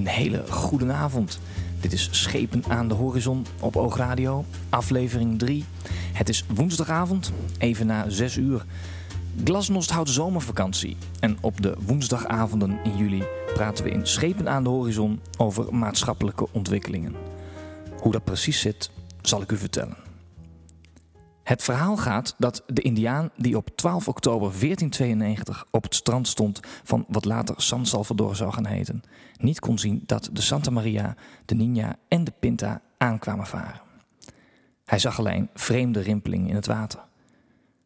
Een hele goede avond. Dit is Schepen aan de Horizon op Oogradio, aflevering 3. Het is woensdagavond, even na 6 uur. Glasnost houdt zomervakantie. En op de woensdagavonden in juli praten we in Schepen aan de Horizon over maatschappelijke ontwikkelingen. Hoe dat precies zit, zal ik u vertellen. Het verhaal gaat dat de Indiaan die op 12 oktober 1492 op het strand stond van wat later San Salvador zou gaan heten, niet kon zien dat de Santa Maria, de Nina en de Pinta aankwamen varen. Hij zag alleen vreemde rimpelingen in het water.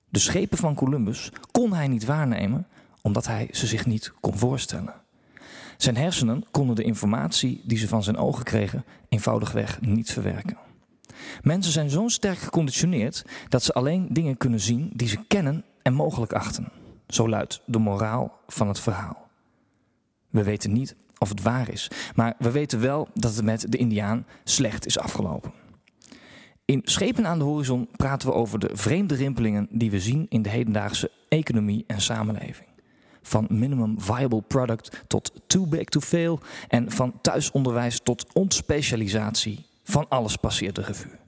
De schepen van Columbus kon hij niet waarnemen omdat hij ze zich niet kon voorstellen. Zijn hersenen konden de informatie die ze van zijn ogen kregen eenvoudigweg niet verwerken. Mensen zijn zo sterk geconditioneerd dat ze alleen dingen kunnen zien die ze kennen en mogelijk achten. Zo luidt de moraal van het verhaal. We weten niet of het waar is, maar we weten wel dat het met de Indiaan slecht is afgelopen. In Schepen aan de Horizon praten we over de vreemde rimpelingen die we zien in de hedendaagse economie en samenleving. Van minimum viable product tot too big to fail en van thuisonderwijs tot ontspecialisatie van alles passeert de revue.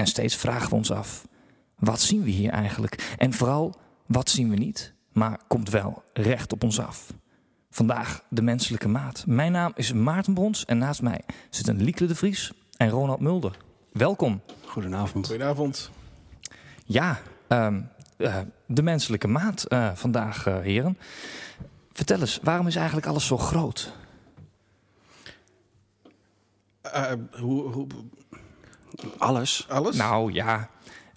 En steeds vragen we ons af: wat zien we hier eigenlijk? En vooral, wat zien we niet, maar komt wel recht op ons af? Vandaag de menselijke maat. Mijn naam is Maarten Brons en naast mij zitten Lieke de Vries en Ronald Mulder. Welkom. Goedenavond. Goedenavond. Ja, um, uh, de menselijke maat uh, vandaag, uh, heren. Vertel eens, waarom is eigenlijk alles zo groot? Uh, hoe, hoe, alles? Alles? Nou ja,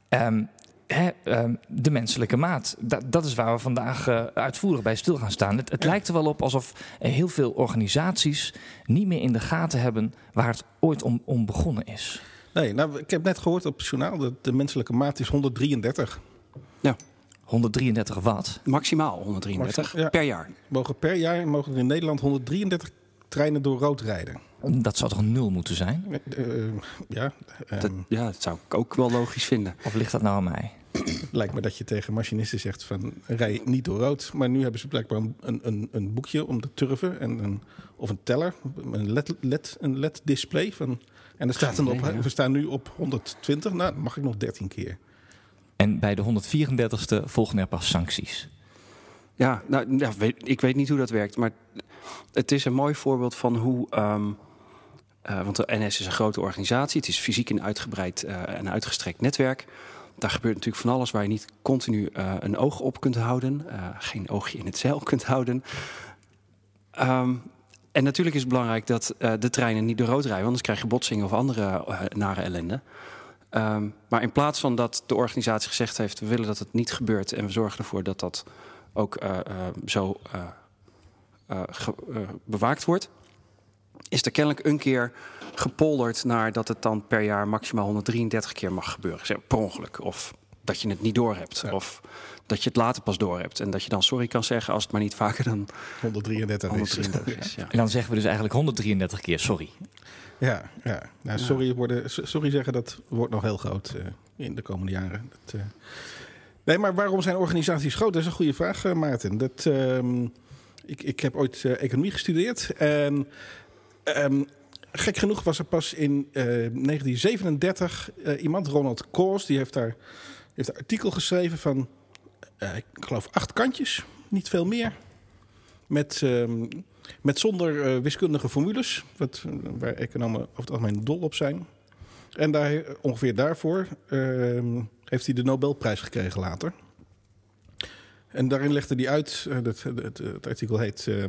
um, hè, um, de menselijke maat. Da dat is waar we vandaag uh, uitvoerig bij stil gaan staan. Het, het ja. lijkt er wel op alsof heel veel organisaties niet meer in de gaten hebben waar het ooit om, om begonnen is. Nee, nou, ik heb net gehoord op het journaal dat de menselijke maat is 133. Ja. 133 wat? Maximaal 133 Maxi ja. per jaar. Mogen per jaar mogen er in Nederland 133 treinen door rood rijden. Dat zou toch een nul moeten zijn? Uh, ja, um, dat, ja, dat zou ik ook wel logisch vinden. Of ligt dat nou aan mij? Het lijkt me dat je tegen machinisten zegt van rij niet door rood. Maar nu hebben ze blijkbaar een, een, een boekje om te turven en een, of een teller, een LED, LED, een LED display van. En er staat op, we staan nu op 120, nou mag ik nog 13 keer. En bij de 134ste volgen er pas sancties. Ja, nou, ik weet niet hoe dat werkt, maar het is een mooi voorbeeld van hoe. Um, uh, want de NS is een grote organisatie, het is fysiek een uitgebreid uh, en uitgestrekt netwerk. Daar gebeurt natuurlijk van alles waar je niet continu uh, een oog op kunt houden, geen oogje in het zeil kunt houden. Um, en natuurlijk is het belangrijk dat de treinen niet door rood rijden, anders krijg je botsingen of andere nare ellende. Um, maar in plaats van dat de organisatie gezegd heeft: we willen dat het niet gebeurt en we zorgen ervoor dat dat ook uh, uh, zo uh, ge, bewaakt wordt, is er kennelijk een keer gepolderd naar dat het dan per jaar maximaal 133 keer mag gebeuren. Zeg, per ongeluk. Of dat je het niet doorhebt. Ja. Of dat je het later pas doorhebt. En dat je dan sorry kan zeggen als het maar niet vaker dan 133, 133 is. Ja. En dan zeggen we dus eigenlijk 133 keer sorry. Ja, ja. Nou, sorry, worden, sorry zeggen, dat wordt nog heel groot uh, in de komende jaren. Dat, uh... Nee, maar waarom zijn organisaties groot? Dat is een goede vraag, uh, Maarten. Dat, um, ik, ik heb ooit economie gestudeerd. En um, gek genoeg was er pas in 1937 iemand, Ronald Coase, die heeft daar heeft een artikel geschreven van, ik geloof, acht kantjes, niet veel meer. Met, um, met zonder wiskundige formules, wat, waar economen over het algemeen dol op zijn. En daar, ongeveer daarvoor heeft hij de Nobelprijs gekregen later. En daarin legde hij uit, uh, het, het, artikel heet uh,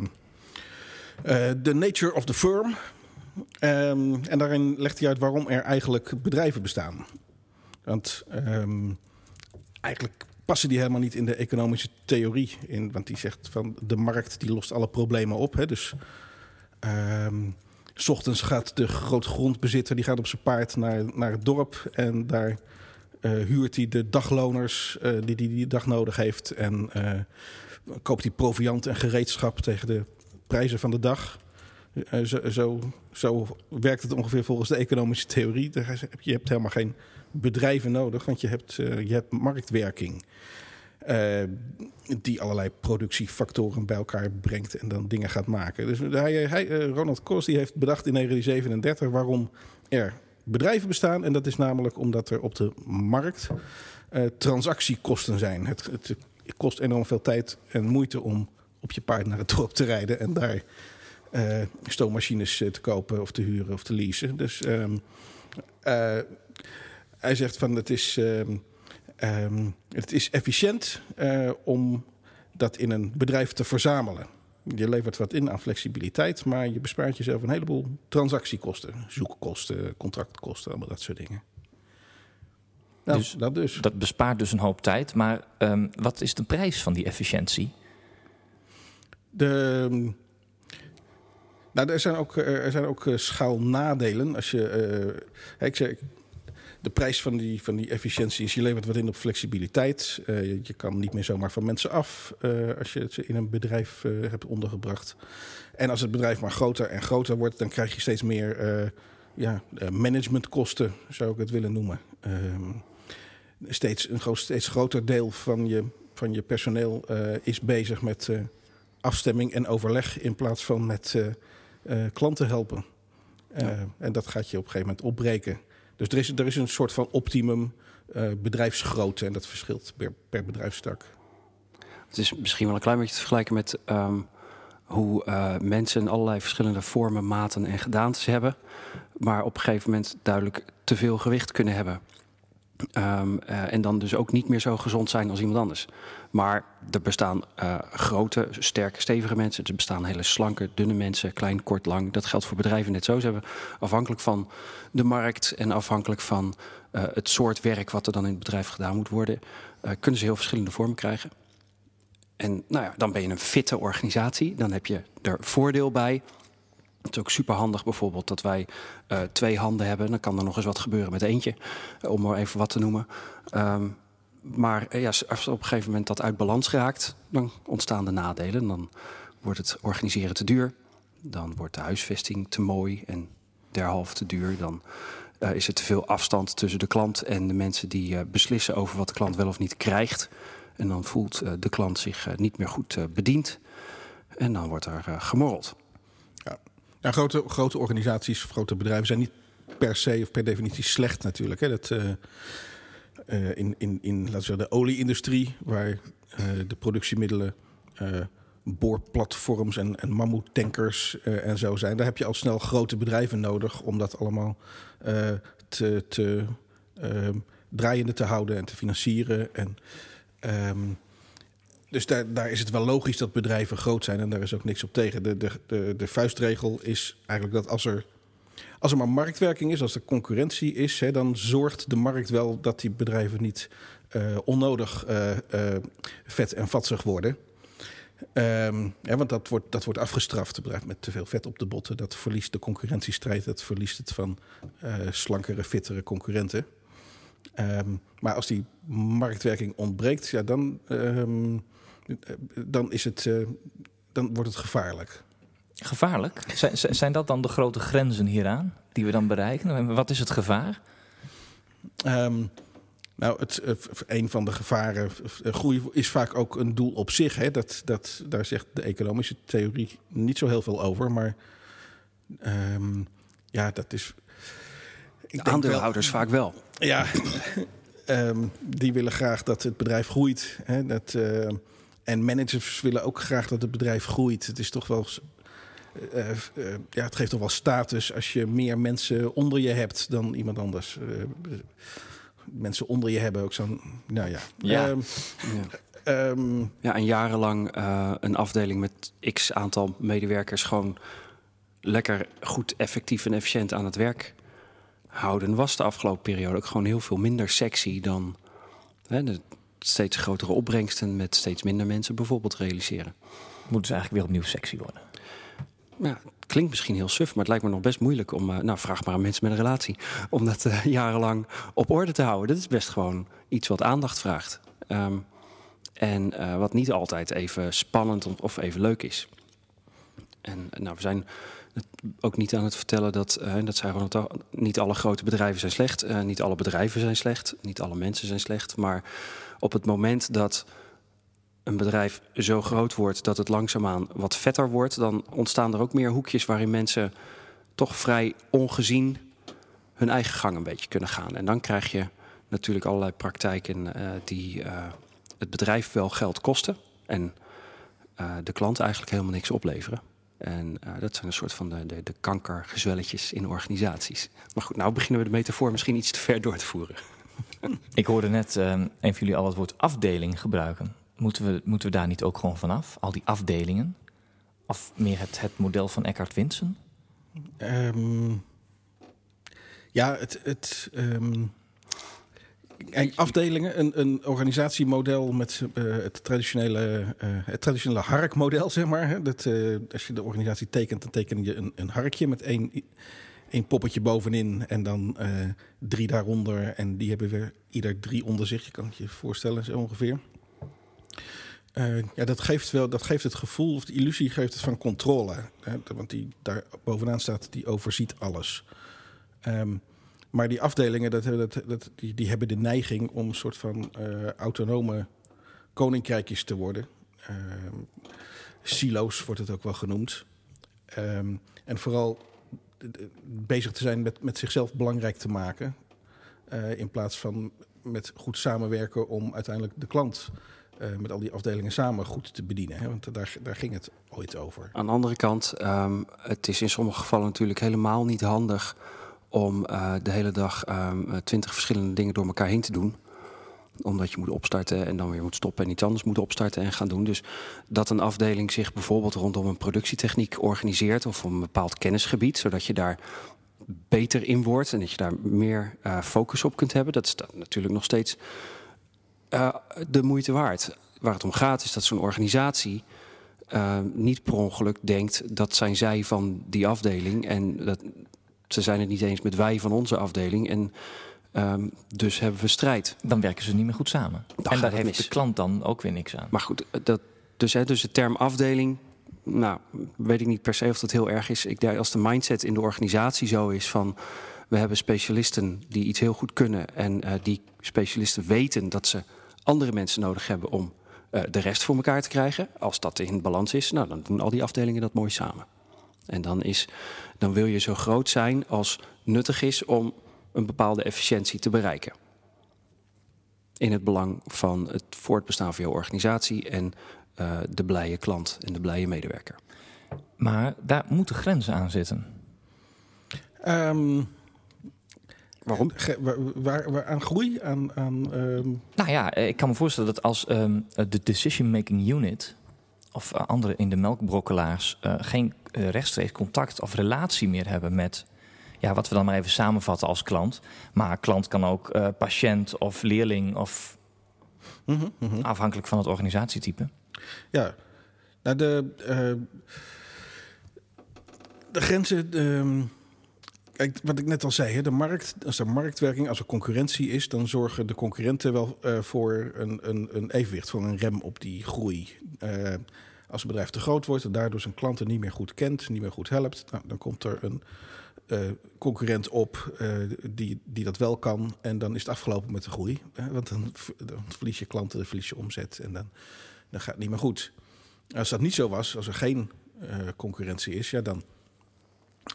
The Nature of the Firm. Um, en daarin legt hij uit waarom er eigenlijk bedrijven bestaan. Want um, eigenlijk passen die helemaal niet in de economische theorie. In, want die zegt van de markt die lost alle problemen op. Hè? Dus um, s ochtends gaat de grootgrondbezitter die gaat op zijn paard naar, naar het dorp. En daar huurt hij de dagloners uh, die, die die dag nodig heeft. En uh, koopt hij proviant en gereedschap tegen de prijzen van de dag. Zo, zo, zo werkt het ongeveer volgens de economische theorie. Je hebt helemaal geen bedrijven nodig, want je hebt, je hebt marktwerking. die allerlei productiefactoren bij elkaar brengt en dan dingen gaat maken. Dus hij, hij, Ronald Koos die heeft bedacht in 1937 waarom er bedrijven bestaan. En dat is namelijk omdat er op de markt transactiekosten zijn. Het, het, kost enorm veel tijd en moeite om op je paard naar het dorp te rijden en daar uh, stoommachines te kopen of te huren of te leasen. Dus uh, hij zegt van het is, um, het is efficiënt om dat in een bedrijf te verzamelen. Je levert wat in aan flexibiliteit, maar je bespaart jezelf een heleboel transactiekosten, zoekkosten, contractkosten, allemaal dat soort dingen. Nou, dus, dat dus. Dat bespaart dus een hoop tijd. Maar um, wat is de prijs van die efficiëntie? De, nou, er zijn ook, er zijn ook schaalnadelen. Als je, uh, ik zeg, de prijs van die, van die efficiëntie is, je levert wat in op flexibiliteit. Uh, je, je, kan niet meer zomaar van mensen af uh, als je het in een bedrijf hebt ondergebracht. En als het bedrijf maar groter en groter wordt, dan krijg je steeds meer ja, managementkosten, zou ik het willen noemen. Ehm, steeds een groot, steeds groter deel van je, van je personeel is bezig met afstemming en overleg in plaats van met klanten helpen. En dat gaat je op een gegeven moment opbreken. Dus er is, er is een soort van optimum uh, bedrijfsgrootte en dat verschilt per, per bedrijfstak. Het is misschien wel een klein beetje te vergelijken met um, hoe mensen allerlei verschillende vormen, maten en gedaantes hebben, maar op een gegeven moment duidelijk te veel gewicht kunnen hebben. Um, uh, en dan dus ook niet meer zo gezond zijn als iemand anders. Maar er bestaan uh, grote, sterke, stevige mensen. Er bestaan hele slanke, dunne mensen, klein, kort, lang. Dat geldt voor bedrijven net zo. Ze hebben afhankelijk van de markt en afhankelijk van uh, het soort werk wat er dan in het bedrijf gedaan moet worden, kunnen ze heel verschillende vormen krijgen. En nou ja, dan ben je een fitte organisatie. Dan heb je er voordeel bij het is ook super handig bijvoorbeeld dat wij uh, twee handen hebben. Dan kan er nog eens wat gebeuren met eentje, uh, om maar even wat te noemen. Um, maar uh, ja, als op een gegeven moment dat uit balans raakt, dan ontstaan de nadelen. Dan wordt het organiseren te duur. Dan wordt de huisvesting te mooi en derhalve te duur. Dan is er te veel afstand tussen de klant en de mensen die beslissen over wat de klant wel of niet krijgt. En dan voelt de klant zich niet meer goed bediend. En dan wordt er gemorreld. Grote, grote organisaties, grote bedrijven zijn niet per se of per definitie slecht natuurlijk. Hè. Dat, uh, uh, in, in, in laten we zeggen, de olieindustrie, waar uh, de productiemiddelen boorplatforms en, en mammoetankers en zo zijn. Daar heb je al snel grote bedrijven nodig om dat allemaal te, te draaiende te houden en te financieren. En, um, dus daar, daar is het wel logisch dat bedrijven groot zijn en daar is ook niks op tegen. De, de, de, vuistregel is eigenlijk dat als er, als er maar marktwerking is, als er concurrentie is, hè, dan zorgt de markt wel dat die bedrijven niet uh, onnodig uh, uh, vet en vatsig worden. Ja, want dat wordt, dat wordt afgestraft. bedrijf met te veel vet op de botten. Dat verliest de concurrentiestrijd. Dat verliest het van slankere, fittere concurrenten. Um, maar als die marktwerking ontbreekt, ja, dan um, dan, is het, uh, dan wordt het gevaarlijk. Gevaarlijk? Zijn, zijn dat dan de grote grenzen hieraan die we dan bereiken? Wat is het gevaar? Um, nou, het, uh, een van de gevaren. Uh, groei is vaak ook een doel op zich. Hè? Dat, dat, daar zegt de economische theorie niet zo heel veel over. Maar um, ja, dat is. Ik de aandeelhouders wel, vaak wel. Ja, um, die willen graag dat het bedrijf groeit. Hè? Dat. Uh, en managers willen ook graag dat het bedrijf groeit. Het is toch wel. Uh, uh, ja, het geeft toch wel status als je meer mensen onder je hebt dan iemand anders. Uh, mensen onder je hebben ook zo'n. Nou ja. Ja. Um, ja. Um, ja, en jarenlang een afdeling met x aantal medewerkers gewoon lekker goed, effectief en efficiënt aan het werk houden, was de afgelopen periode ook gewoon heel veel minder sexy dan. Hè, de, steeds grotere opbrengsten met steeds minder mensen bijvoorbeeld realiseren. Moeten ze eigenlijk weer opnieuw sexy worden? Ja, het klinkt misschien heel suf, maar het lijkt me nog best moeilijk om, uh, nou vraag maar aan mensen met een relatie, om dat uh, jarenlang op orde te houden. Dat is best gewoon iets wat aandacht vraagt. Um, en uh, wat niet altijd even spannend of even leuk is. En nou, we zijn ook niet aan het vertellen dat, uh, dat zei gewoon niet alle grote bedrijven zijn slecht. Uh, niet alle bedrijven zijn slecht. Niet alle mensen zijn slecht. Maar op het moment dat een bedrijf zo groot wordt dat het langzaamaan wat vetter wordt, dan ontstaan er ook meer hoekjes waarin mensen toch vrij ongezien hun eigen gang een beetje kunnen gaan. En dan krijg je natuurlijk allerlei praktijken uh, die het bedrijf wel geld kosten en de klant eigenlijk helemaal niks opleveren. En dat zijn een soort van de, de, de kankergezwelletjes in organisaties. Maar goed, nou beginnen we de metafoor misschien iets te ver door te voeren. Ik hoorde net een van jullie al het woord afdeling gebruiken. Moeten we, moeten we daar niet ook gewoon vanaf? Al die afdelingen? Of meer het, het model van Eckhart Winsen? Um, ja, het. het um, afdelingen, een, een organisatiemodel met uh, het traditionele, uh, het traditionele harkmodel, zeg maar. Dat, uh, als je de organisatie tekent, dan teken je een, een harkje met één, één poppetje bovenin en dan drie daaronder. En die hebben weer ieder drie onder zich. Je kan het je voorstellen, zo ongeveer. Ja, dat geeft, wel, dat geeft het gevoel, of de illusie geeft het van controle. Hè? Want die daar bovenaan staat, die overziet alles. Um, maar die afdelingen, dat, dat, die, die hebben de neiging om een soort van uh, autonome koninkrijkjes te worden. Um, silo's wordt het ook wel genoemd. Um, en vooral bezig te zijn met, met zichzelf belangrijk te maken. Uh, in plaats van met goed samenwerken om uiteindelijk de klant uh, met al die afdelingen samen goed te bedienen. Hè? Want daar, daar ging het ooit over. Aan de andere kant, um, het is in sommige gevallen natuurlijk helemaal niet handig om uh, de hele dag um, twintig verschillende dingen door elkaar heen te doen omdat je moet opstarten en dan weer moet stoppen en iets anders moet opstarten en gaan doen. Dus dat een afdeling zich bijvoorbeeld rondom een productietechniek organiseert of een bepaald kennisgebied, zodat je daar beter in wordt en dat je daar meer uh, focus op kunt hebben. Dat is natuurlijk nog steeds de moeite waard. Waar het om gaat is dat zo'n organisatie niet per ongeluk denkt dat zijn zij van die afdeling en dat ze zijn het niet eens met wij van onze afdeling en um, dus hebben we strijd. Dan werken ze niet meer goed samen. Dan en daar heeft mis. de klant dan ook weer niks aan. Maar goed, dat, dus, hè, dus de term afdeling nou, weet ik niet per se of dat heel erg is. Ik denk als de mindset in de organisatie zo is van we hebben specialisten die iets heel goed kunnen en uh, die specialisten weten dat ze andere mensen nodig hebben om uh, de rest voor elkaar te krijgen. Als dat in balans is, nou, dan doen al die afdelingen dat mooi samen. En dan, is, dan wil je zo groot zijn als nuttig is om een bepaalde efficiëntie te bereiken. In het belang van het voortbestaan van je organisatie en uh, de blije klant en de blije medewerker. Maar daar moeten grenzen aan zitten. Um, Waarom? Waar, waar, aan groei? Aan, aan, um... Nou ja, ik kan me voorstellen dat als um, de decision-making unit of uh, anderen in de melkbrokkelaars uh, geen uh, rechtstreeks contact of relatie meer hebben met ja, wat we dan maar even samenvatten als klant. Maar klant kan ook patiënt of leerling of mm -hmm, mm -hmm. afhankelijk van het organisatietype. Ja, nou de, de grenzen. De, Kijk, wat ik net al zei, hè, de markt, als er marktwerking, als er concurrentie is, dan zorgen de concurrenten wel uh, voor een, een, een, evenwicht, voor een rem op die groei. Uh, als een bedrijf te groot wordt en daardoor zijn klanten niet meer goed kent, niet meer goed helpt, nou, dan komt er een uh, concurrent op die, die dat wel kan. En dan is het afgelopen met de groei. want dan, dan verlies je klanten, dan verlies je omzet en dan, dan gaat het niet meer goed. Als dat niet zo was, als er geen concurrentie is, ja, dan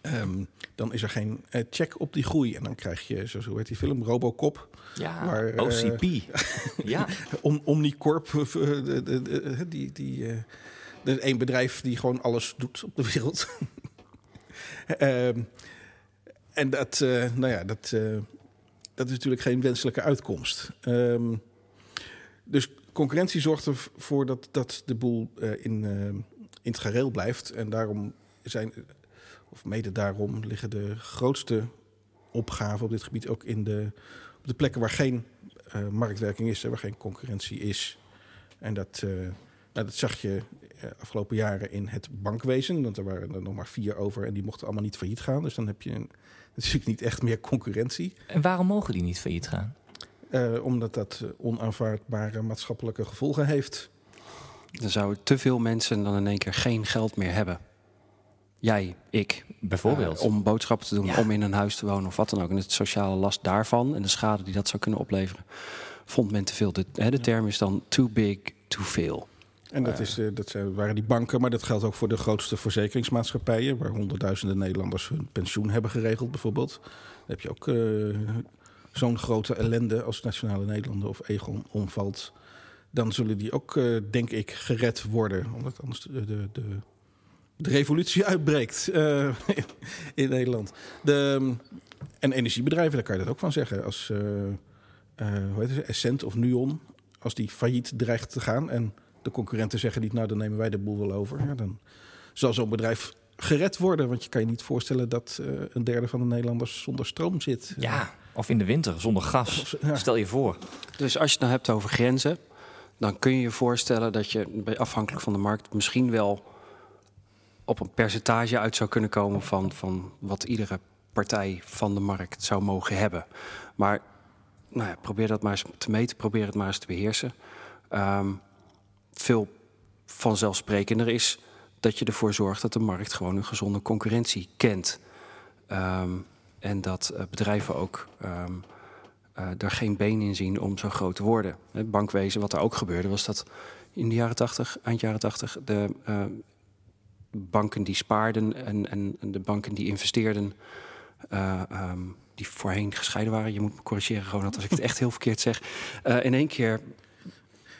Um, dan is er geen uh, check op die groei. En dan krijg je, zo, zo heet die film, Robocop. Ja, waar, OCP. Uh, ja. Om, Omnicorp, uh, de, de, de, die, die, een bedrijf die gewoon alles doet op de wereld. um, en dat, nou ja, dat, dat is natuurlijk geen wenselijke uitkomst. Um, dus concurrentie zorgt ervoor dat, dat de boel in, in het gareel blijft. En daarom zijn of mede daarom liggen de grootste opgaven op dit gebied ook in de, op de plekken waar geen uh, marktwerking is, waar geen concurrentie is. En dat, uh, nou, dat zag je uh, afgelopen jaren in het bankwezen, want er waren er nog maar vier over en die mochten allemaal niet failliet gaan. Dus dan heb je een, natuurlijk niet echt meer concurrentie. En waarom mogen die niet failliet gaan? omdat dat onaanvaardbare maatschappelijke gevolgen heeft. Dan zouden te veel mensen dan in één keer geen geld meer hebben jij, ik, bijvoorbeeld, uh, om boodschappen te doen, ja. om in een huis te wonen of wat dan ook. En het sociale last daarvan en de schade die dat zou kunnen opleveren, vond men te veel. De, hè, de term is dan too big to fail. En dat, is, eh, dat zijn, waren die banken, maar dat geldt ook voor de grootste verzekeringsmaatschappijen, waar honderdduizenden Nederlanders hun pensioen hebben geregeld, bijvoorbeeld. Dan heb je ook eh, zo'n grote ellende als Nationale Nederlanden of Egon omvalt. Dan zullen die ook, eh, denk ik, gered worden. Omdat anders de, de, de, de revolutie uitbreekt eh, in Nederland. De, en energiebedrijven, daar kan je dat ook van zeggen. Als eh, eh, hoe heet het, Essent of Nuon, als die failliet dreigt te gaan en de concurrenten zeggen niet, nou dan nemen wij de boel wel over. Ja, dan zal zo'n bedrijf gered worden. Want je kan je niet voorstellen dat eh, een derde van de Nederlanders zonder stroom zit. Ja, of in de winter zonder gas. Of- ja. Stel je voor. Dus als je het nou hebt over grenzen, dan kun je je voorstellen dat je bij- afhankelijk van de markt misschien wel op een percentage uit zou kunnen komen van, van wat iedere partij van de markt zou mogen hebben. Maar nou ja, probeer dat maar eens te meten, probeer het maar eens te beheersen. Ehm, veel vanzelfsprekender is dat je ervoor zorgt dat de markt gewoon een gezonde concurrentie kent. Ehm, en dat eh, bedrijven ook eh, daar geen been in zien om zo groot te worden. Het bankwezen, wat er ook gebeurde, was dat in de jaren 80, eind jaren 80, de eh, banken die spaarden en, en, en de banken die investeerden, eh, ehm, die voorheen gescheiden waren, je moet me corrigeren, Ronald, als ik het echt heel verkeerd zeg, eh, in één keer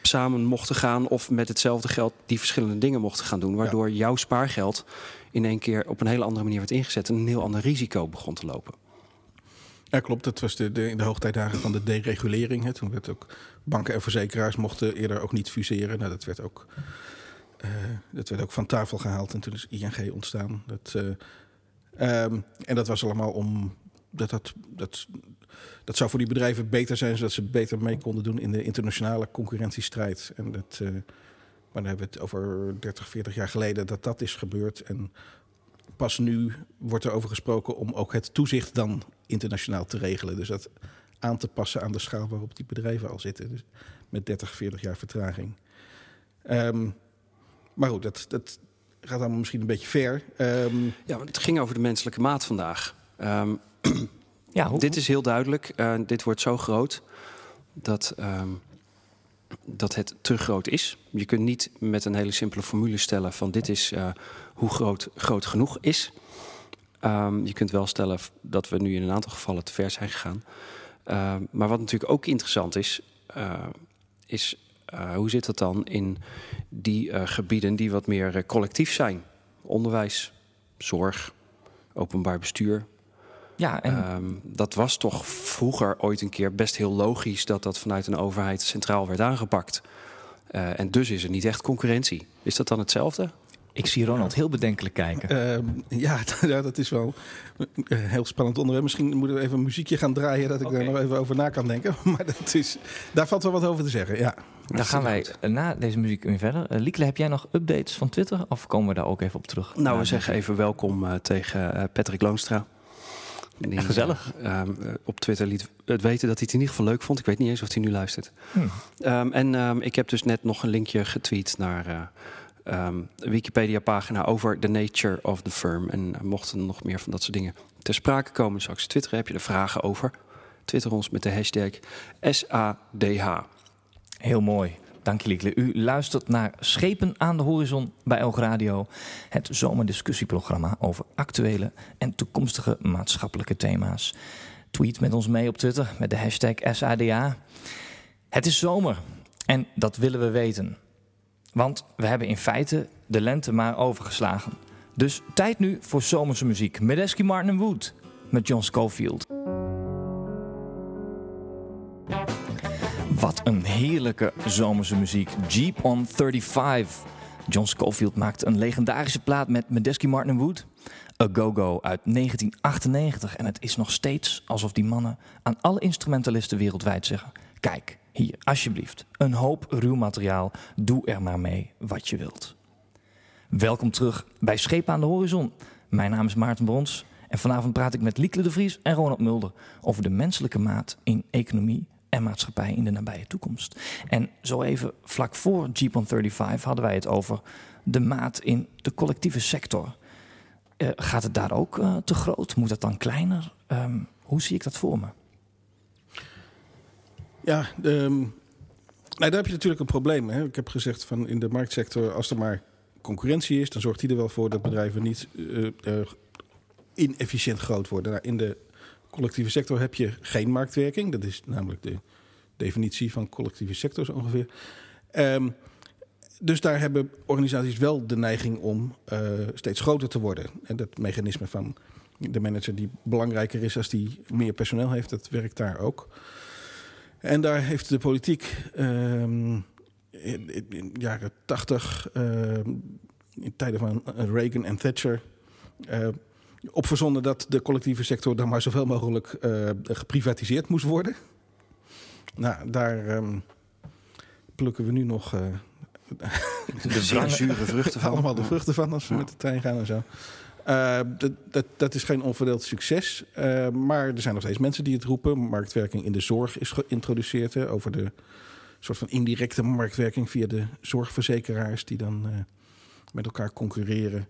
samen mochten gaan of met hetzelfde geld die verschillende dingen mochten gaan doen, waardoor jouw spaargeld in één keer op een hele andere manier werd ingezet en een heel ander risico begon te lopen. Ja, klopt. Dat was de, de, in de hoogtijdagen van de deregulering. Hè. Toen werd ook banken en verzekeraars mochten eerder ook niet fuseren. Nou, dat werd ook, dat werd ook van tafel gehaald en toen is ING ontstaan. Dat, eh, ehm, en dat was allemaal om dat, dat, dat, dat zou voor die bedrijven beter zijn, zodat ze beter mee konden doen in de internationale concurrentiestrijd. En dat, eh, maar dan hebben we het over 30, 40 jaar geleden dat dat is gebeurd. En pas nu wordt er over gesproken om ook het toezicht dan internationaal te regelen. Dus dat aan te passen aan de schaal waarop die bedrijven al zitten. Dus met 30, 40 jaar vertraging. Ehm, maar goed, dat, dat gaat allemaal misschien een beetje ver. Ehm, Ja, want het ging over de menselijke maat vandaag. Ehm, Ja, hoe, dit is heel duidelijk. Eh, dit wordt zo groot dat, ehm, dat het te groot is. Je kunt niet met een hele simpele formule stellen van dit is eh, hoe groot groot genoeg is. Ehm, je kunt wel stellen dat we nu in een aantal gevallen te ver zijn gegaan. Ehm, maar wat natuurlijk ook interessant is, eh, is eh, hoe zit dat dan in die eh, gebieden die wat meer eh, collectief zijn? Onderwijs, zorg, openbaar bestuur, ja, en Ehm, dat was toch vroeger ooit een keer best heel logisch dat dat vanuit een overheid centraal werd aangepakt. Eh, en dus is er niet echt concurrentie. Is dat dan hetzelfde? ik zie Ronald heel bedenkelijk kijken. ehm, ja, ja, dat is wel een heel spannend onderwerp. Misschien moeten we even een muziekje gaan draaien... dat ik Oké. daar nog even over na kan denken. Maar dat is, daar valt wel wat over te zeggen, ja. Daar gaan wij na deze muziek weer verder. Eh, Liekle, heb jij nog updates van Twitter? Of komen we daar ook even op terug? Nou, we zeggen even welkom eh, tegen eh, Patrick Loonstra. Die, gezellig. eh, ehm, eh, op Twitter liet het weten dat hij het in ieder geval leuk vond. Ik weet niet eens of hij nu luistert. Hm. Ehm, en ehm, ik heb dus net nog een linkje getweet naar eh, ehm, een Wikipedia-pagina over the nature of the firm. En mochten er nog meer van dat soort dingen ter sprake komen, straks twitteren, heb je er vragen over. Twitter ons met de hashtag SADH. Heel mooi. Dank. U luistert naar Schepen aan de Horizon bij Oog Radio. Het zomerdiscussieprogramma over actuele en toekomstige maatschappelijke thema's. Tweet met ons mee op Twitter met de hashtag SADA. Het is zomer en dat willen we weten. Want we hebben in feite de lente maar overgeslagen. Dus tijd nu voor zomerse muziek. Medeski Martin Wood met John Schofield. Wat een heerlijke zomerse muziek. Jeep on 35. John Scofield maakte een legendarische plaat met Medeski Martin Wood. A Go-Go uit 1998. En het is nog steeds alsof die mannen aan alle instrumentalisten wereldwijd zeggen... Kijk, hier, alsjeblieft. Een hoop ruw materiaal. Doe er maar mee wat je wilt. Welkom terug bij Schepen aan de Horizon. Mijn naam is Maarten Brons. En vanavond praat ik met Liekle de Vries en Ronald Mulder... over de menselijke maat in economie en maatschappij in de nabije toekomst. En zo even vlak voor Jeep on 35 hadden wij het over de maat in de collectieve sector. Eh, gaat het daar ook eh, te groot? Moet dat dan kleiner? Ehm, hoe zie ik dat voor me? Ja, ehm, daar heb je natuurlijk een probleem. Hè? Ik heb gezegd van in de marktsector, als er maar concurrentie is, dan zorgt die er wel voor dat bedrijven niet uh, inefficiënt groot worden. Nou, in de collectieve sector heb je geen marktwerking. Dat is namelijk de definitie van collectieve sector zo ongeveer. Um, dus daar hebben organisaties wel de neiging om uh, steeds groter te worden. En dat mechanisme van de manager die belangrijker is als die meer personeel heeft, dat werkt daar ook. En daar heeft de politiek um, in, in, jaren tachtig, uh, in tijden van Reagan en Thatcher, uh, op verzonnen dat de collectieve sector dan maar zoveel mogelijk uh, geprivatiseerd moest worden. Nou, daar um, plukken we nu nog de zure vruchten van. Allemaal de vruchten van als we met de trein gaan en zo. Uh, dat, dat, dat, is geen onverdeeld succes. Uh, maar er zijn nog steeds mensen die het roepen. Marktwerking in de zorg is geïntroduceerd. Hè, over de soort van indirecte marktwerking via de zorgverzekeraars die dan uh, met elkaar concurreren.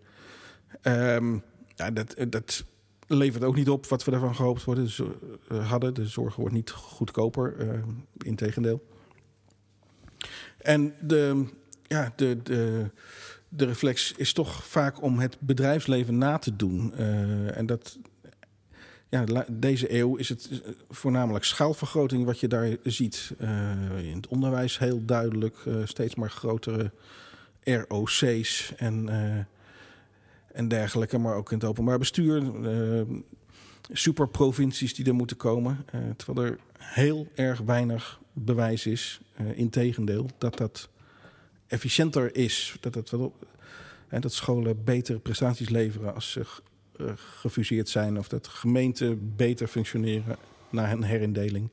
Um, ja, dat, dat levert ook niet op wat we daarvan gehoopt worden, dus, hadden. De zorg wordt niet goedkoper, integendeel. En de, ja, de, de, de reflex is toch vaak om het bedrijfsleven na te doen. Uh, en dat, ja, deze eeuw is het voornamelijk schaalvergroting wat je daar ziet. Uh, in het onderwijs heel duidelijk, uh, steeds maar grotere ROC's en, en dergelijke. Maar ook in het openbaar bestuur. superprovincies die er moeten komen. terwijl er heel erg weinig bewijs is, integendeel, dat dat efficiënter is. Dat, het wel, dat scholen betere prestaties leveren als ze uh, gefuseerd zijn. Of dat gemeenten beter functioneren na een herindeling.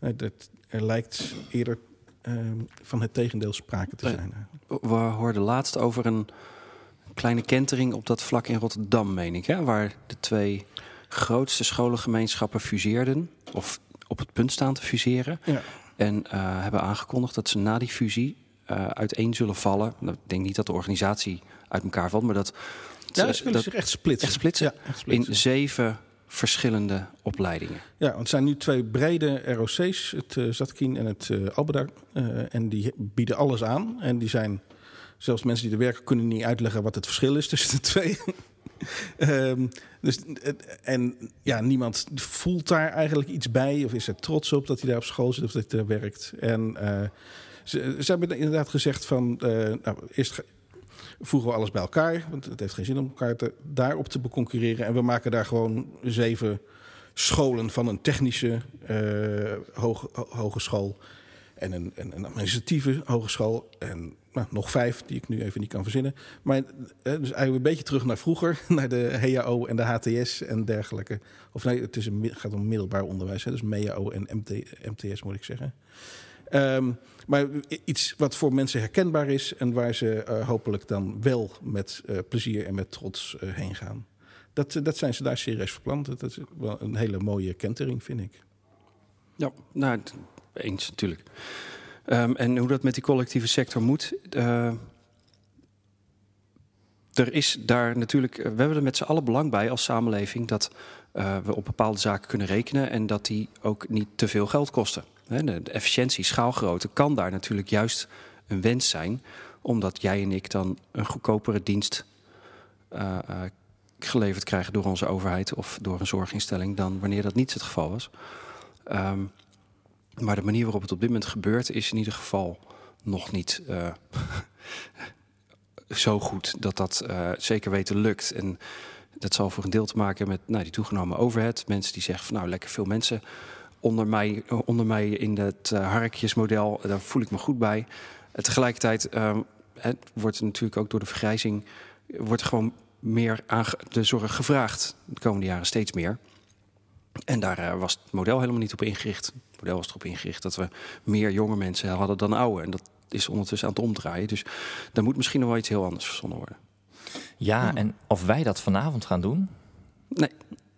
Uh, dat, er lijkt eerder uh, van het tegendeel sprake te zijn. We hoorden laatst over een kleine kentering op dat vlak in Rotterdam, meen ik. Hè? Waar de twee grootste scholengemeenschappen fuseerden. Of op het punt staan te fuseren. Ja. En uh, hebben aangekondigd dat ze na die fusie uh, uiteen zullen vallen. Nou, ik denk niet dat de organisatie uit elkaar valt, maar dat. Ja, ze willen zich echt splitsen. Echt splitsen, ja, echt splitsen. In zeven verschillende opleidingen. Ja, want het zijn nu twee brede ROC's, het uh, Zatkin en het uh, Albeda. Uh, en die bieden alles aan. En die zijn, zelfs mensen die er werken, kunnen niet uitleggen wat het verschil is tussen de twee. um, dus, en ja, niemand voelt daar eigenlijk iets bij of is er trots op dat hij daar op school zit of dat hij daar werkt. En ze, ze hebben inderdaad gezegd van, uh, nou, eerst voegen we alles bij elkaar, want het heeft geen zin om elkaar daarop te beconcurreren. En we maken daar gewoon zeven scholen van een technische hoge, hogeschool en een, een, een, administratieve hogeschool en nou, nog vijf die ik nu even niet kan verzinnen. Maar uh, dus eigenlijk een beetje terug naar vroeger, naar de HAO en de HTS en dergelijke. Of nee, het gaat om middelbaar onderwijs, hè, dus MEAO en MT, MTS moet ik zeggen. Um, maar iets wat voor mensen herkenbaar is en waar ze uh, hopelijk dan wel met uh, plezier en met trots uh, heen gaan. Dat, dat zijn ze daar serieus verplant. Dat is wel een hele mooie kentering, vind ik. Ja, nou, eens natuurlijk. Um, en hoe dat met die collectieve sector moet. er is daar natuurlijk, we hebben er met z'n allen belang bij als samenleving dat we op bepaalde zaken kunnen rekenen en dat die ook niet te veel geld kosten. De, efficiëntie, schaalgrootte, kan daar natuurlijk juist een wens zijn, omdat jij en ik dan een goedkopere dienst geleverd krijgen door onze overheid of door een zorginstelling dan wanneer dat niet het geval was. Um, maar de manier waarop het op dit moment gebeurt is in ieder geval nog niet uh, zo goed dat dat zeker weten lukt. En dat zal voor een deel te maken met nou, die toegenomen overhead. Mensen die zeggen van nou lekker veel mensen onder mij, onder mij in het uh, harkjesmodel. Daar voel ik me goed bij. Uh, tegelijkertijd um, het wordt natuurlijk ook door de vergrijzing... wordt gewoon meer aan de zorg gevraagd de komende jaren steeds meer. En daar was het model helemaal niet op ingericht. Het model was erop ingericht dat we meer jonge mensen hadden dan oude. En dat is ondertussen aan het omdraaien. Dus daar moet misschien nog wel iets heel anders verzonnen worden. Ja, en of wij dat vanavond gaan doen? Nee.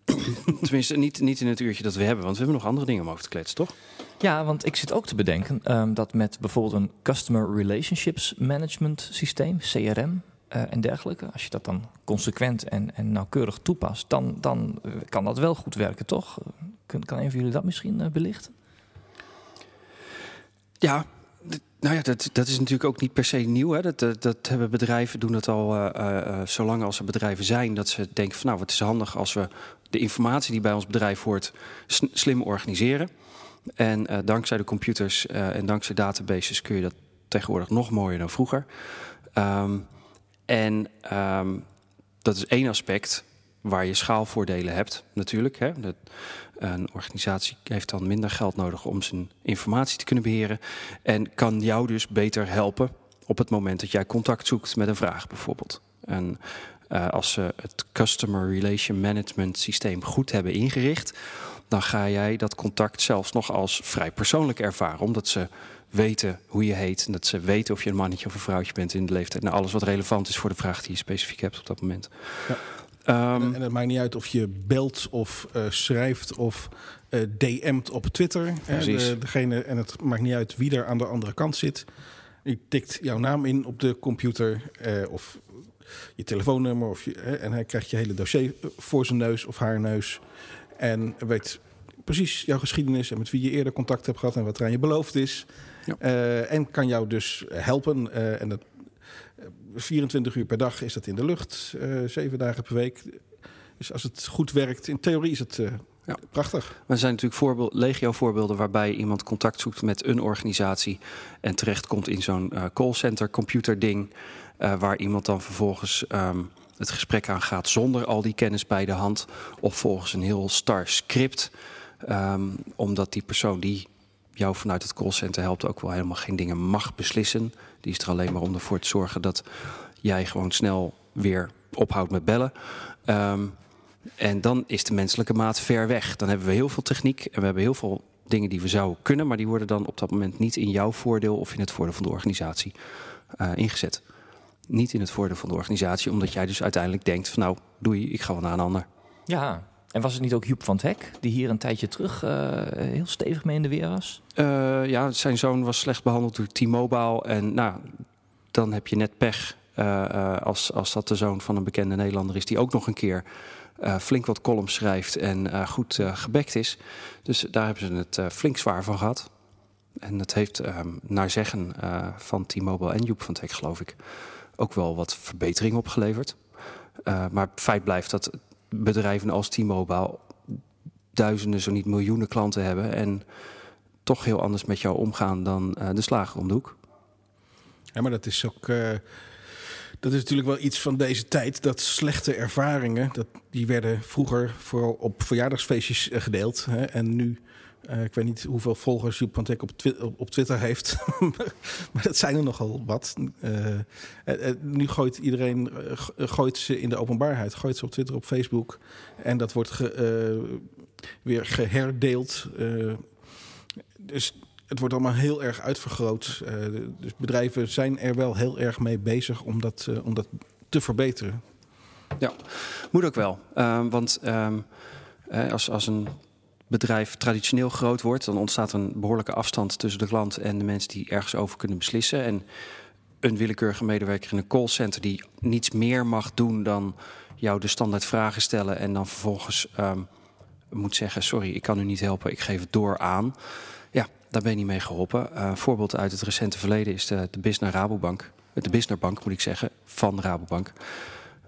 Tenminste, niet, niet in het uurtje dat we hebben, want we hebben nog andere dingen om over te kletsen, toch? Ja, want ik zit ook te bedenken um, dat met bijvoorbeeld een Customer Relationships Management systeem, CRM uh, en dergelijke, als je dat dan consequent en, en nauwkeurig toepast, dan, dan uh, kan dat wel goed werken, toch? Kan, kan een van jullie dat misschien uh, belichten? Ja, Nou ja, dat, dat is natuurlijk ook niet per se nieuw. Hè. Dat, dat, hebben bedrijven doen dat al uh, zolang als er bedrijven zijn. Dat ze denken van nou, wat is handig als we de informatie die bij ons bedrijf hoort slim organiseren. En uh, dankzij de computers en dankzij databases kun je dat tegenwoordig nog mooier dan vroeger. Um, en um, dat is één aspect waar je schaalvoordelen hebt, natuurlijk. Hè. Een organisatie heeft dan minder geld nodig om zijn informatie te kunnen beheren. En kan jou dus beter helpen op het moment dat jij contact zoekt met een vraag, bijvoorbeeld. En uh, als ze het Customer Relation Management systeem goed hebben ingericht, dan ga jij dat contact zelfs nog als vrij persoonlijk ervaren, omdat ze weten hoe je heet en dat ze weten of je een mannetje of een vrouwtje bent in de leeftijd. En alles wat relevant is voor de vraag die je specifiek hebt op dat moment. Ja. Um, en, het maakt niet uit of je belt of uh, schrijft of uh, DM't op Twitter. De, degene, en het maakt niet uit wie er aan de andere kant zit. Je tikt jouw naam in op de computer uh, of je telefoonnummer. Of je, en hij krijgt je hele dossier voor zijn neus of haar neus. En weet precies jouw geschiedenis en met wie je eerder contact hebt gehad en wat er aan je beloofd is. Ja. en kan jou dus helpen. en dat 24 uur per dag is dat in de lucht, uh, zeven dagen per week. Dus als het goed werkt, in theorie is het uh, ja. prachtig. Maar er zijn natuurlijk voorbeeld, legio voorbeelden waarbij iemand contact zoekt met een organisatie en terechtkomt in zo'n uh, callcenter computer ding, waar iemand dan vervolgens um, het gesprek aan gaat zonder al die kennis bij de hand, of volgens een heel star script, um, omdat die persoon die jou vanuit het callcenter helpt ook wel helemaal geen dingen mag beslissen. Die is er alleen maar om ervoor te zorgen dat jij gewoon snel weer ophoudt met bellen. Um, en dan is de menselijke maat ver weg. Dan hebben we heel veel techniek en we hebben heel veel dingen die we zouden kunnen, maar die worden dan op dat moment niet in jouw voordeel of in het voordeel van de organisatie uh, ingezet. Niet in het voordeel van de organisatie, omdat jij dus uiteindelijk denkt van nou, doei, ik ga wel naar een ander. Ja, en was het niet ook Joep van het Hek, die hier een tijdje terug uh, heel stevig mee in de weer was? Uh, ja, zijn zoon was slecht behandeld door T-Mobile. En nou, dan heb je net pech uh, als, als dat de zoon van een bekende Nederlander is... die ook nog een keer flink wat columns schrijft en goed gebekt is. Dus daar hebben ze het flink zwaar van gehad. En dat heeft ehm, naar zeggen van T-Mobile en Joep van het Hek, geloof ik... ook wel wat verbetering opgeleverd. maar feit blijft dat bedrijven als T-Mobile duizenden, zo niet miljoenen klanten hebben en toch heel anders met jou omgaan dan uh, de slager om de hoek. Ja, maar dat is ook. Uh, dat is natuurlijk wel iets van deze tijd. Dat slechte ervaringen, dat, die werden vroeger vooral op verjaardagsfeestjes uh, gedeeld. Hè, en nu uh, ik weet niet hoeveel volgers Joep op, op, Twitter heeft. maar dat zijn er nogal wat. Uh, uh, nu gooit iedereen gooit ze in de openbaarheid. Gooit ze op Twitter, op Facebook. En dat wordt weer geherdeeld. dus het wordt allemaal heel erg uitvergroot. dus bedrijven zijn er wel heel erg mee bezig om dat, om dat te verbeteren. Ja, moet ook wel. want um, als, als een bedrijf traditioneel groot wordt, dan ontstaat een behoorlijke afstand tussen de klant en de mensen die ergens over kunnen beslissen. En een willekeurige medewerker in een callcenter die niets meer mag doen dan jou de standaard vragen stellen en dan vervolgens um, moet zeggen: Sorry, ik kan u niet helpen, ik geef het door aan. Ja, daar ben je niet mee geholpen. Uh, een voorbeeld uit het recente verleden is de, de Bisner Rabobank. De Bisner Bank moet ik zeggen, van Rabobank.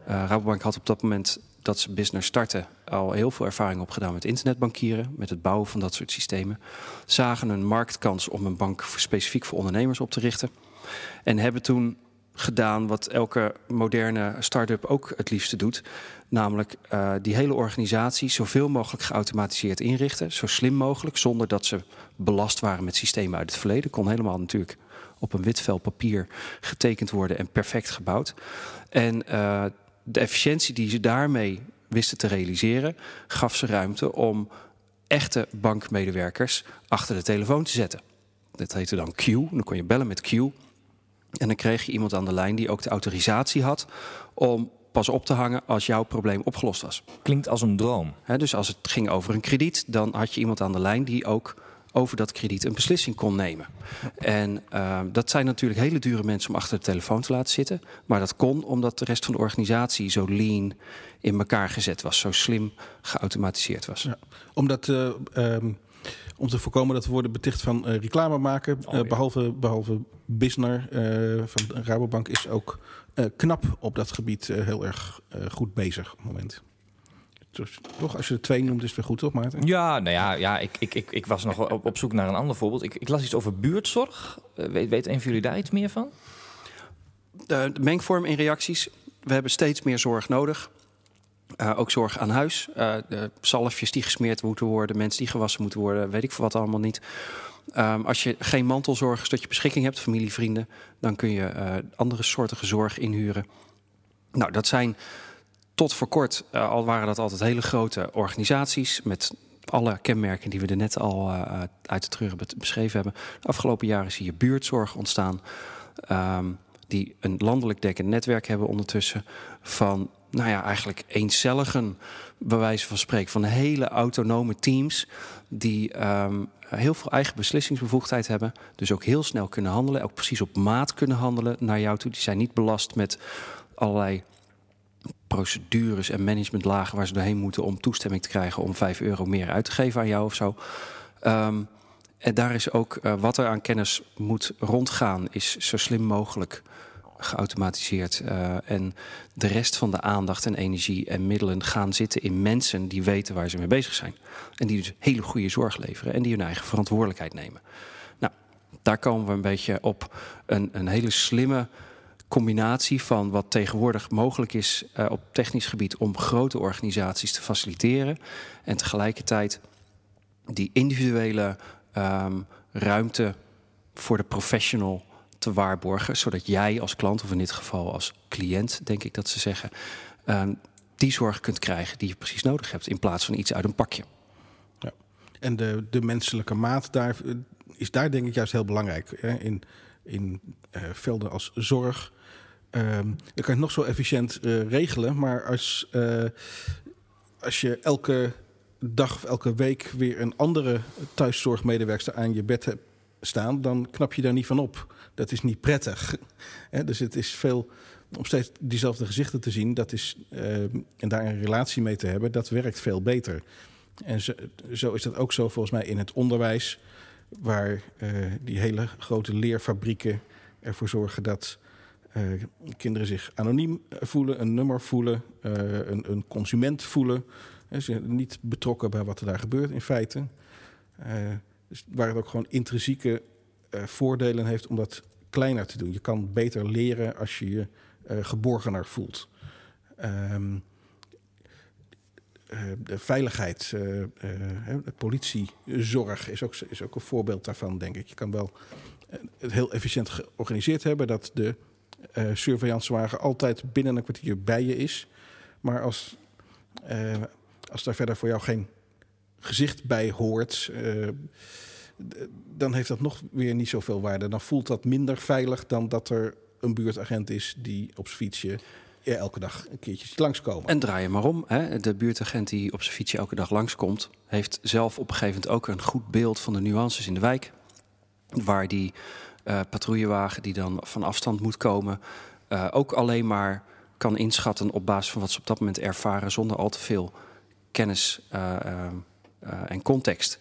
Uh, Rabobank had op dat moment dat ze business starten al heel veel ervaring opgedaan met internetbankieren, met het bouwen van dat soort systemen. Zagen een marktkans om een bank specifiek voor ondernemers op te richten. En hebben toen gedaan wat elke moderne start-up ook het liefste doet. Namelijk uh, die hele organisatie zoveel mogelijk geautomatiseerd inrichten. Zo slim mogelijk, zonder dat ze belast waren met systemen uit het verleden. Kon helemaal natuurlijk op een wit vel papier getekend worden en perfect gebouwd. En uh, de efficiëntie die ze daarmee wisten te realiseren, gaf ze ruimte om echte bankmedewerkers achter de telefoon te zetten. Dat heette dan Q. Dan kon je bellen met Q. En dan kreeg je iemand aan de lijn die ook de autorisatie had om pas op te hangen als jouw probleem opgelost was. Klinkt als een droom. dus als het ging over een krediet, dan had je iemand aan de lijn die ook over dat krediet een beslissing kon nemen. En uh, dat zijn natuurlijk hele dure mensen om achter de telefoon te laten zitten. Maar dat kon omdat de rest van de organisatie zo lean in elkaar gezet was, zo slim geautomatiseerd was. Ja, omdat uh, um, om te voorkomen dat we worden beticht van eh, reclame maken. Oh, Eh, behalve, behalve Bisner eh, van Rabobank is ook eh, knap op dat gebied eh, heel erg eh, goed bezig op het moment. Dus, toch, als je er twee noemt, is het weer goed, toch Maarten? Ja, nou ja, ja ik, ik, ik, ik was nog op, op zoek naar een ander voorbeeld. Ik, ik las iets over buurtzorg. Eh, weet, weet een van jullie daar iets meer van? De, de mengvorm in reacties. We hebben steeds meer zorg nodig. Eh, ook zorg aan huis. Eh, de zalfjes die gesmeerd moeten worden, mensen die gewassen moeten worden, weet ik veel wat allemaal niet. Ehm, als je geen mantelzorgers tot je beschikking hebt, familie, vrienden, dan kun je eh, andere soorten zorg inhuren. Nou, dat zijn tot voor kort, eh, al waren dat altijd hele grote organisaties met alle kenmerken die we er net al eh, uit de treuren be- beschreven hebben. De afgelopen jaren zie je buurtzorg ontstaan. ehm, die een landelijk dekkend netwerk hebben ondertussen van, nou ja, eigenlijk eencelligen, bij wijze van spreken, van hele autonome teams die ehm, heel veel eigen beslissingsbevoegdheid hebben, dus ook heel snel kunnen handelen, ook precies op maat kunnen handelen naar jou toe. Die zijn niet belast met allerlei procedures en managementlagen waar ze doorheen moeten om toestemming te krijgen om 5 euro meer uit te geven aan jou of zo. Ehm, en daar is ook eh, wat er aan kennis moet rondgaan, is zo slim mogelijk geautomatiseerd. Eh, en de rest van de aandacht en energie en middelen gaan zitten in mensen die weten waar ze mee bezig zijn. En die dus hele goede zorg leveren en die hun eigen verantwoordelijkheid nemen. Nou, daar komen we een beetje op een, een hele slimme combinatie van wat tegenwoordig mogelijk is eh, op technisch gebied om grote organisaties te faciliteren. En tegelijkertijd die individuele ehm, ruimte voor de professional te waarborgen. Zodat jij als klant, of in dit geval als cliënt, denk ik dat ze zeggen, ehm, die zorg kunt krijgen die je precies nodig hebt. In plaats van iets uit een pakje. En de, de menselijke maat daar, eh, is daar denk ik juist heel belangrijk. In, in eh, velden als zorg. Ehm dan kan je het nog zo efficiënt eh, regelen. Maar als, eh, als je elke dag of elke week weer een andere thuiszorgmedewerkster aan je bed hebt staan, dan knap je daar niet van op. Dat is niet prettig. Dus het is veel om steeds diezelfde gezichten te zien, dat is, eh, en daar een relatie mee te hebben, dat werkt veel beter. En zo, zo is dat ook zo volgens mij in het onderwijs, waar eh, die hele grote leerfabrieken ervoor zorgen dat eh, kinderen zich anoniem voelen, een nummer voelen, eh, een, een consument voelen. Ze zijn niet betrokken bij wat er daar gebeurt in feite. Eh, dus waar het ook gewoon intrinsieke voordelen heeft om dat kleiner te doen. Je kan beter leren als je je geborgener voelt. Ehm, eh, de veiligheid, de politiezorg is ook, is ook een voorbeeld daarvan, denk ik. Je kan wel het heel efficiënt georganiseerd hebben dat de surveillancewagen altijd binnen een kwartier bij je is. Maar als, eh, als daar verder voor jou geen gezicht bij hoort, eh, dan heeft dat nog weer niet zoveel waarde. Dan voelt dat minder veilig dan dat er een buurtagent is die op zijn fietsje elke dag een keertje langskomen. En draai je maar om. Hè. De buurtagent die op zijn fietsje elke dag langskomt, heeft zelf op een gegeven moment ook een goed beeld van de nuances in de wijk. Waar die eh, patrouillewagen die dan van afstand moet komen, eh, ook alleen maar kan inschatten op basis van wat ze op dat moment ervaren, zonder al te veel kennis eh, eh, eh, en context.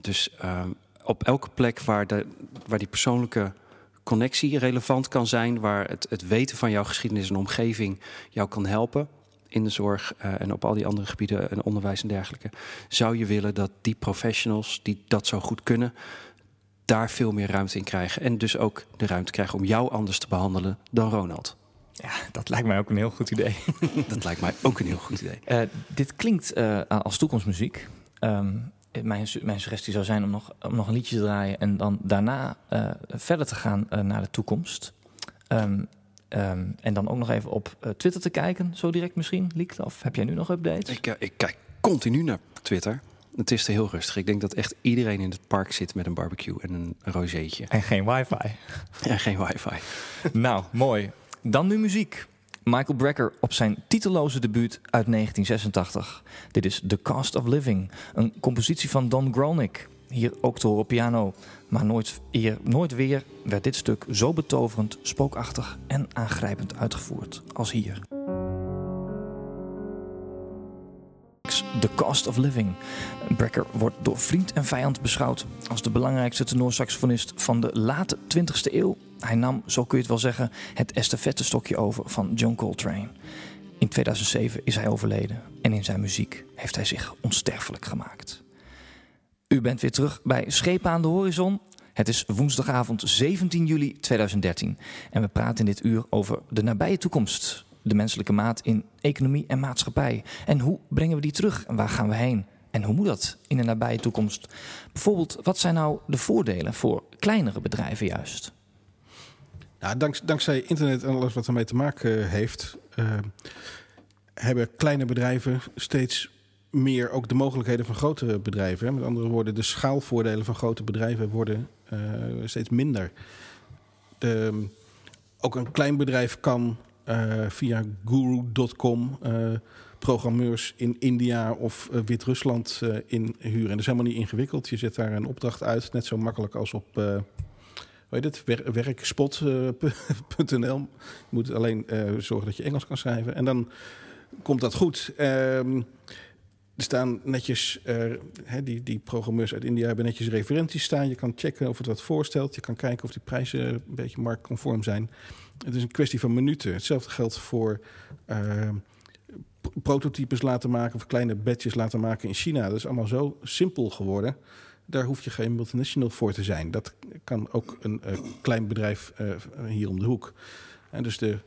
Dus eh, op elke plek waar, de, waar die persoonlijke connectie relevant kan zijn, waar het, het weten van jouw geschiedenis en omgeving jou kan helpen in de zorg eh, en op al die andere gebieden en onderwijs en dergelijke, zou je willen dat die professionals die dat zo goed kunnen, daar veel meer ruimte in krijgen. En dus ook de ruimte krijgen om jou anders te behandelen dan Ronald. Ja, dat lijkt mij ook een heel goed idee. Dat lijkt mij ook een heel goed idee. Eh, dit klinkt eh, als toekomstmuziek. Ehm, mijn, su- mijn suggestie zou zijn om nog, om nog een liedje te draaien en dan daarna eh, verder te gaan eh, naar de toekomst. Ehm, ehm, en dan ook nog even op eh, Twitter te kijken, zo direct misschien, Liek. Of heb jij nu nog updates? Ik, ik kijk continu naar Twitter. Het is er heel rustig. Ik denk dat echt iedereen in het park zit met een barbecue en een rozeetje. En geen wifi. En geen wifi. nou, mooi. Dan nu muziek. Michael Brecker op zijn titelloze debuut uit 1986. Dit is The Cost of Living, een compositie van Don Grolnick. Hier ook te horen op piano. Maar nooit, eer, nooit weer werd dit stuk zo betoverend, spookachtig en aangrijpend uitgevoerd als hier. The Cost of Living. Brecker wordt door vriend en vijand beschouwd als de belangrijkste tenorsaxofonist van de late 20e eeuw. Hij nam, zo kun je het wel zeggen, het estafettestokje over van John Coltrane. In 2007 is hij overleden en in zijn muziek heeft hij zich onsterfelijk gemaakt. U bent weer terug bij Schepen aan de Horizon. Het is woensdagavond 17 juli 2013 en we praten in dit uur over de nabije toekomst. De menselijke maat in economie en maatschappij. En hoe brengen we die terug en waar gaan we heen? En hoe moet dat in de nabije toekomst? Bijvoorbeeld, wat zijn nou de voordelen voor kleinere bedrijven juist? Nou, dank, dankzij internet en alles wat ermee te maken heeft, uh, hebben kleine bedrijven steeds meer ook de mogelijkheden van grotere bedrijven. Met andere woorden, de schaalvoordelen van grote bedrijven worden uh, steeds minder. De, ook een klein bedrijf kan via guru.com uh, programmeurs in India of Wit-Rusland inhuren. En dat is helemaal niet ingewikkeld. Je zet daar een opdracht uit, net zo makkelijk als op hoe heet werkspot.nl. je moet alleen zorgen dat je Engels kan schrijven. En dan komt dat goed. Um, er staan netjes, uh, die, die programmeurs uit India hebben netjes referenties staan. Je kan checken of het wat voorstelt. Je kan kijken of die prijzen een beetje marktconform zijn. Het is een kwestie van minuten. Hetzelfde geldt voor uh, prototypes laten maken of kleine badges laten maken in China. Dat is allemaal zo simpel geworden. Daar hoef je geen multinational voor te zijn. Dat kan ook een uh, klein bedrijf uh, hier om de hoek. En dus de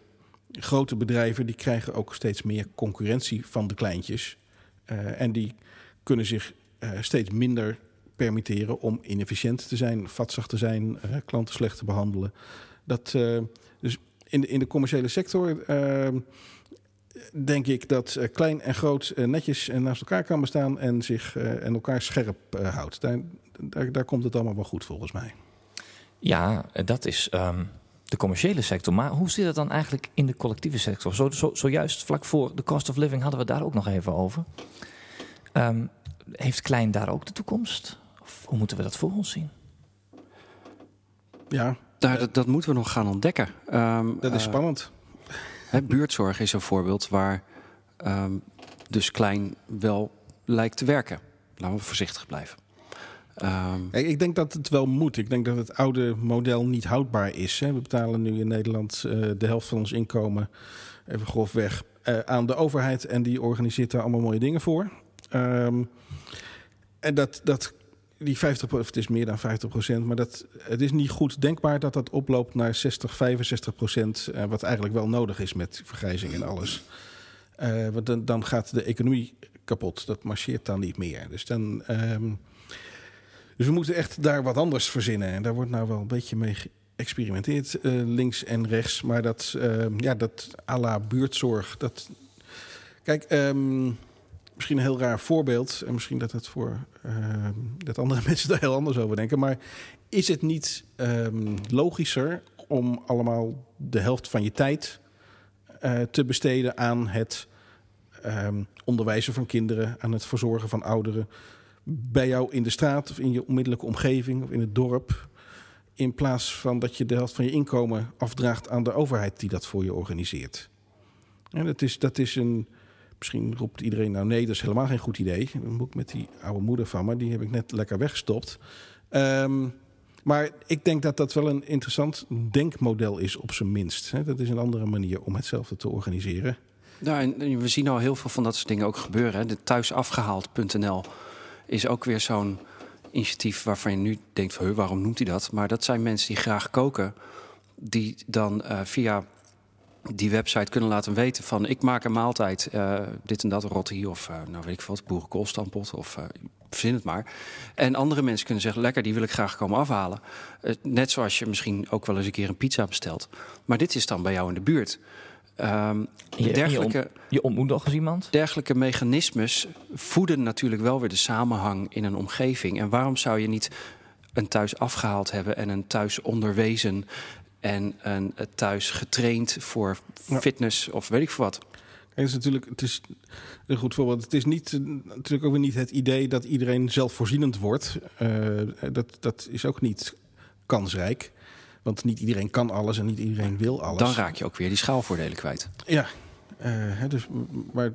grote bedrijven die krijgen ook steeds meer concurrentie van de kleintjes. Uh, en die kunnen zich steeds minder permitteren om inefficiënt te zijn, vatsig te zijn, klanten slecht te behandelen. Dat, dus in de, in de commerciële sector denk ik dat klein en groot netjes naast elkaar kan bestaan en zich en elkaar scherp houdt. Daar, daar, daar, komt het allemaal wel goed volgens mij. Ja, dat is. Um de commerciële sector. Maar hoe zit het dan eigenlijk in de collectieve sector? Zo, zo, zojuist vlak voor de cost of living hadden we daar ook nog even over. Um, heeft Klein daar ook de toekomst? Of hoe moeten we dat voor ons zien? Ja, daar, dat, dat, moeten we nog gaan ontdekken. Um, dat is uh, spannend. Hè, buurtzorg is een voorbeeld waar um, dus Klein wel lijkt te werken. Laten we voorzichtig blijven. Um, ik denk dat het wel moet. Ik denk dat het oude model niet houdbaar is. Hè. We betalen nu in Nederland uh, de helft van ons inkomen, even grofweg, uh, aan de overheid. En die organiseert daar allemaal mooie dingen voor. Um, en dat, dat, die 50 het is meer dan 50 procent, maar dat, het is niet goed denkbaar dat dat oploopt naar 60, 65 procent. Uh, wat eigenlijk wel nodig is met vergrijzing en alles. want dan, dan gaat de economie kapot. Dat marcheert dan niet meer. Dus dan. Um, dus we moeten echt daar wat anders verzinnen. En daar wordt nou wel een beetje mee geëxperimenteerd, uh, links en rechts. Maar dat, uh, ja, dat à la buurtzorg, dat... Kijk, um, misschien een heel raar voorbeeld. En misschien dat het voor uh, dat andere mensen daar heel anders over denken. Maar is het niet um, logischer om allemaal de helft van je tijd uh, te besteden aan het um, onderwijzen van kinderen, aan het verzorgen van ouderen, bij jou in de straat of in je onmiddellijke omgeving of in het dorp. In plaats van dat je de helft van je inkomen afdraagt aan de overheid die dat voor je organiseert. En dat is, dat is een. Misschien roept iedereen nou nee, dat is helemaal geen goed idee. Moet ik met die oude moeder van me, die heb ik net lekker weggestopt. Um, maar ik denk dat dat wel een interessant denkmodel is, op zijn minst. Dat is een andere manier om hetzelfde te organiseren. Nou, en we zien al heel veel van dat soort dingen ook gebeuren. De thuisafgehaald.nl is ook weer zo'n initiatief waarvan je nu denkt: waarom noemt hij dat? Maar dat zijn mensen die graag koken, die dan uh, via die website kunnen laten weten van ik maak een maaltijd, uh, dit en dat, rotti of uh, nou weet ik wat, boerenkoolstampot of uh, verzin het maar. En andere mensen kunnen zeggen, lekker, die wil ik graag komen afhalen. net zoals je misschien ook wel eens een keer een pizza bestelt. Maar dit is dan bij jou in de buurt. Um, je, dergelijke, je, ont, je ontmoet nog eens iemand? Dergelijke mechanismes voeden natuurlijk wel weer de samenhang in een omgeving. En waarom zou je niet een thuis afgehaald hebben en een thuis onderwezen en een thuis getraind voor fitness of weet ik veel wat? Het is natuurlijk, het is een goed voorbeeld. Het is niet, natuurlijk ook weer niet het idee dat iedereen zelfvoorzienend wordt. Uh, dat, dat is ook niet kansrijk. Want niet iedereen kan alles en niet iedereen wil alles. Dan raak je ook weer die schaalvoordelen kwijt. Ja, uh, dus, maar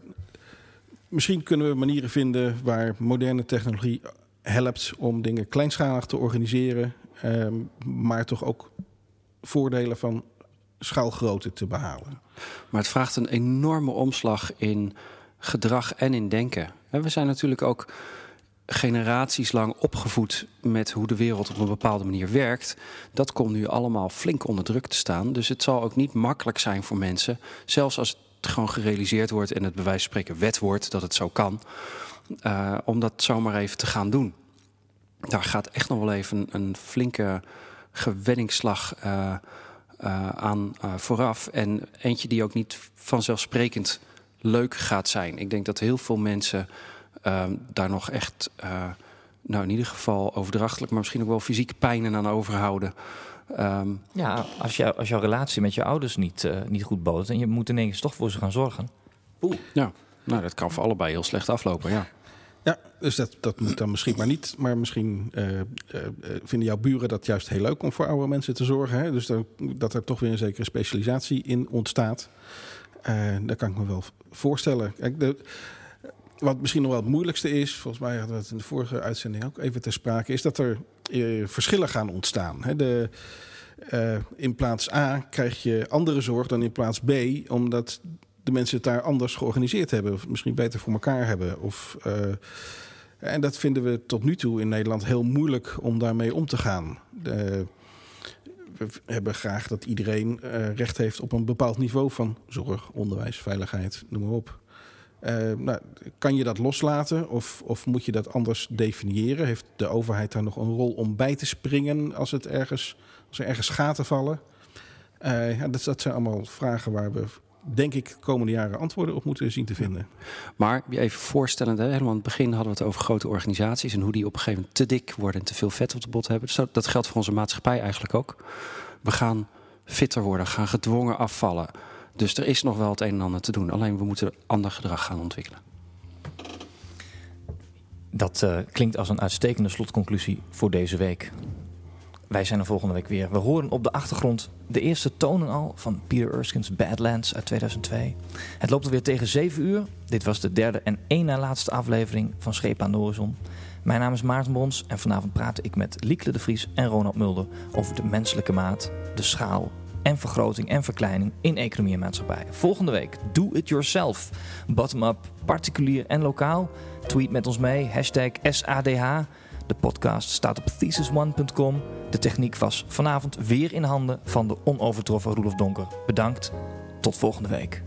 misschien kunnen we manieren vinden waar moderne technologie helpt om dingen kleinschalig te organiseren, ehm, maar toch ook voordelen van schaalgrootte te behalen. Maar het vraagt een enorme omslag in gedrag en in denken. En we zijn natuurlijk ook generaties lang opgevoed met hoe de wereld op een bepaalde manier werkt. Dat komt nu allemaal flink onder druk te staan. Dus het zal ook niet makkelijk zijn voor mensen, zelfs als het gewoon gerealiseerd wordt en het bij wijze van spreken wet wordt dat het zo kan, uh, om dat zomaar even te gaan doen. Daar gaat echt nog wel even een flinke gewenningsslag uh, uh, aan vooraf. En eentje die ook niet vanzelfsprekend leuk gaat zijn. Ik denk dat heel veel mensen uh, daar nog echt, uh, nou in ieder geval overdrachtelijk, maar misschien ook wel fysieke pijnen aan overhouden. Um, ja, als, jou, als jouw relatie met je ouders niet, uh, niet goed botert en je moet ineens toch voor ze gaan zorgen. Oeh. Ja, nou dat kan voor allebei heel slecht aflopen, ja. Ja, dus dat, dat moet dan misschien maar niet. Maar misschien uh, uh, vinden jouw buren dat juist heel leuk om voor oude mensen te zorgen. Hè? Dus dat er toch weer een zekere specialisatie in ontstaat. Uh, dat kan ik me wel voorstellen. Kijk, wat misschien nog wel het moeilijkste is, volgens mij hadden we het in de vorige uitzending ook even ter sprake, is dat er verschillen gaan ontstaan. Hè? De, in plaats A krijg je andere zorg dan in plaats B, omdat de mensen het daar anders georganiseerd hebben, of misschien beter voor elkaar hebben. Of, uh, en dat vinden we tot nu toe in Nederland heel moeilijk om daarmee om te gaan. We hebben graag dat iedereen uh, recht heeft op een bepaald niveau van zorg, onderwijs, veiligheid, noem maar op. Uh, nou, kan je dat loslaten of, of moet je dat anders definiëren? Heeft de overheid daar nog een rol om bij te springen als, het ergens, als er ergens gaten vallen? Ja, dat zijn allemaal vragen waar we denk ik de komende jaren antwoorden op moeten zien te vinden. Maar je even voorstellend, hè, helemaal aan het begin hadden we het over grote organisaties en hoe die op een gegeven moment te dik worden en te veel vet op de bot hebben. Dus dat, dat geldt voor onze maatschappij eigenlijk ook. We gaan fitter worden, gaan gedwongen afvallen. Dus er is nog wel het een en ander te doen. Alleen we moeten ander gedrag gaan ontwikkelen. Dat uh, klinkt als een uitstekende slotconclusie voor deze week. Wij zijn er volgende week weer. We horen op de achtergrond de eerste tonen al van Peter Erskine's Badlands uit 2002. Het loopt alweer tegen 7 uur. Dit was de derde en één na laatste aflevering van Scheep aan de Horizon. Mijn naam is Maarten Brons en vanavond praat ik met Liekle de Vries en Ronald Mulder over de menselijke maat, de schaal en vergroting en verkleining in economie en maatschappij. Volgende week, do it yourself. Bottom-up, particulier en lokaal. Tweet met ons mee, hashtag SADH. De podcast staat op thesisone.com. De techniek was vanavond weer in handen van de onovertroffen Roelof Donker. Bedankt, tot volgende week.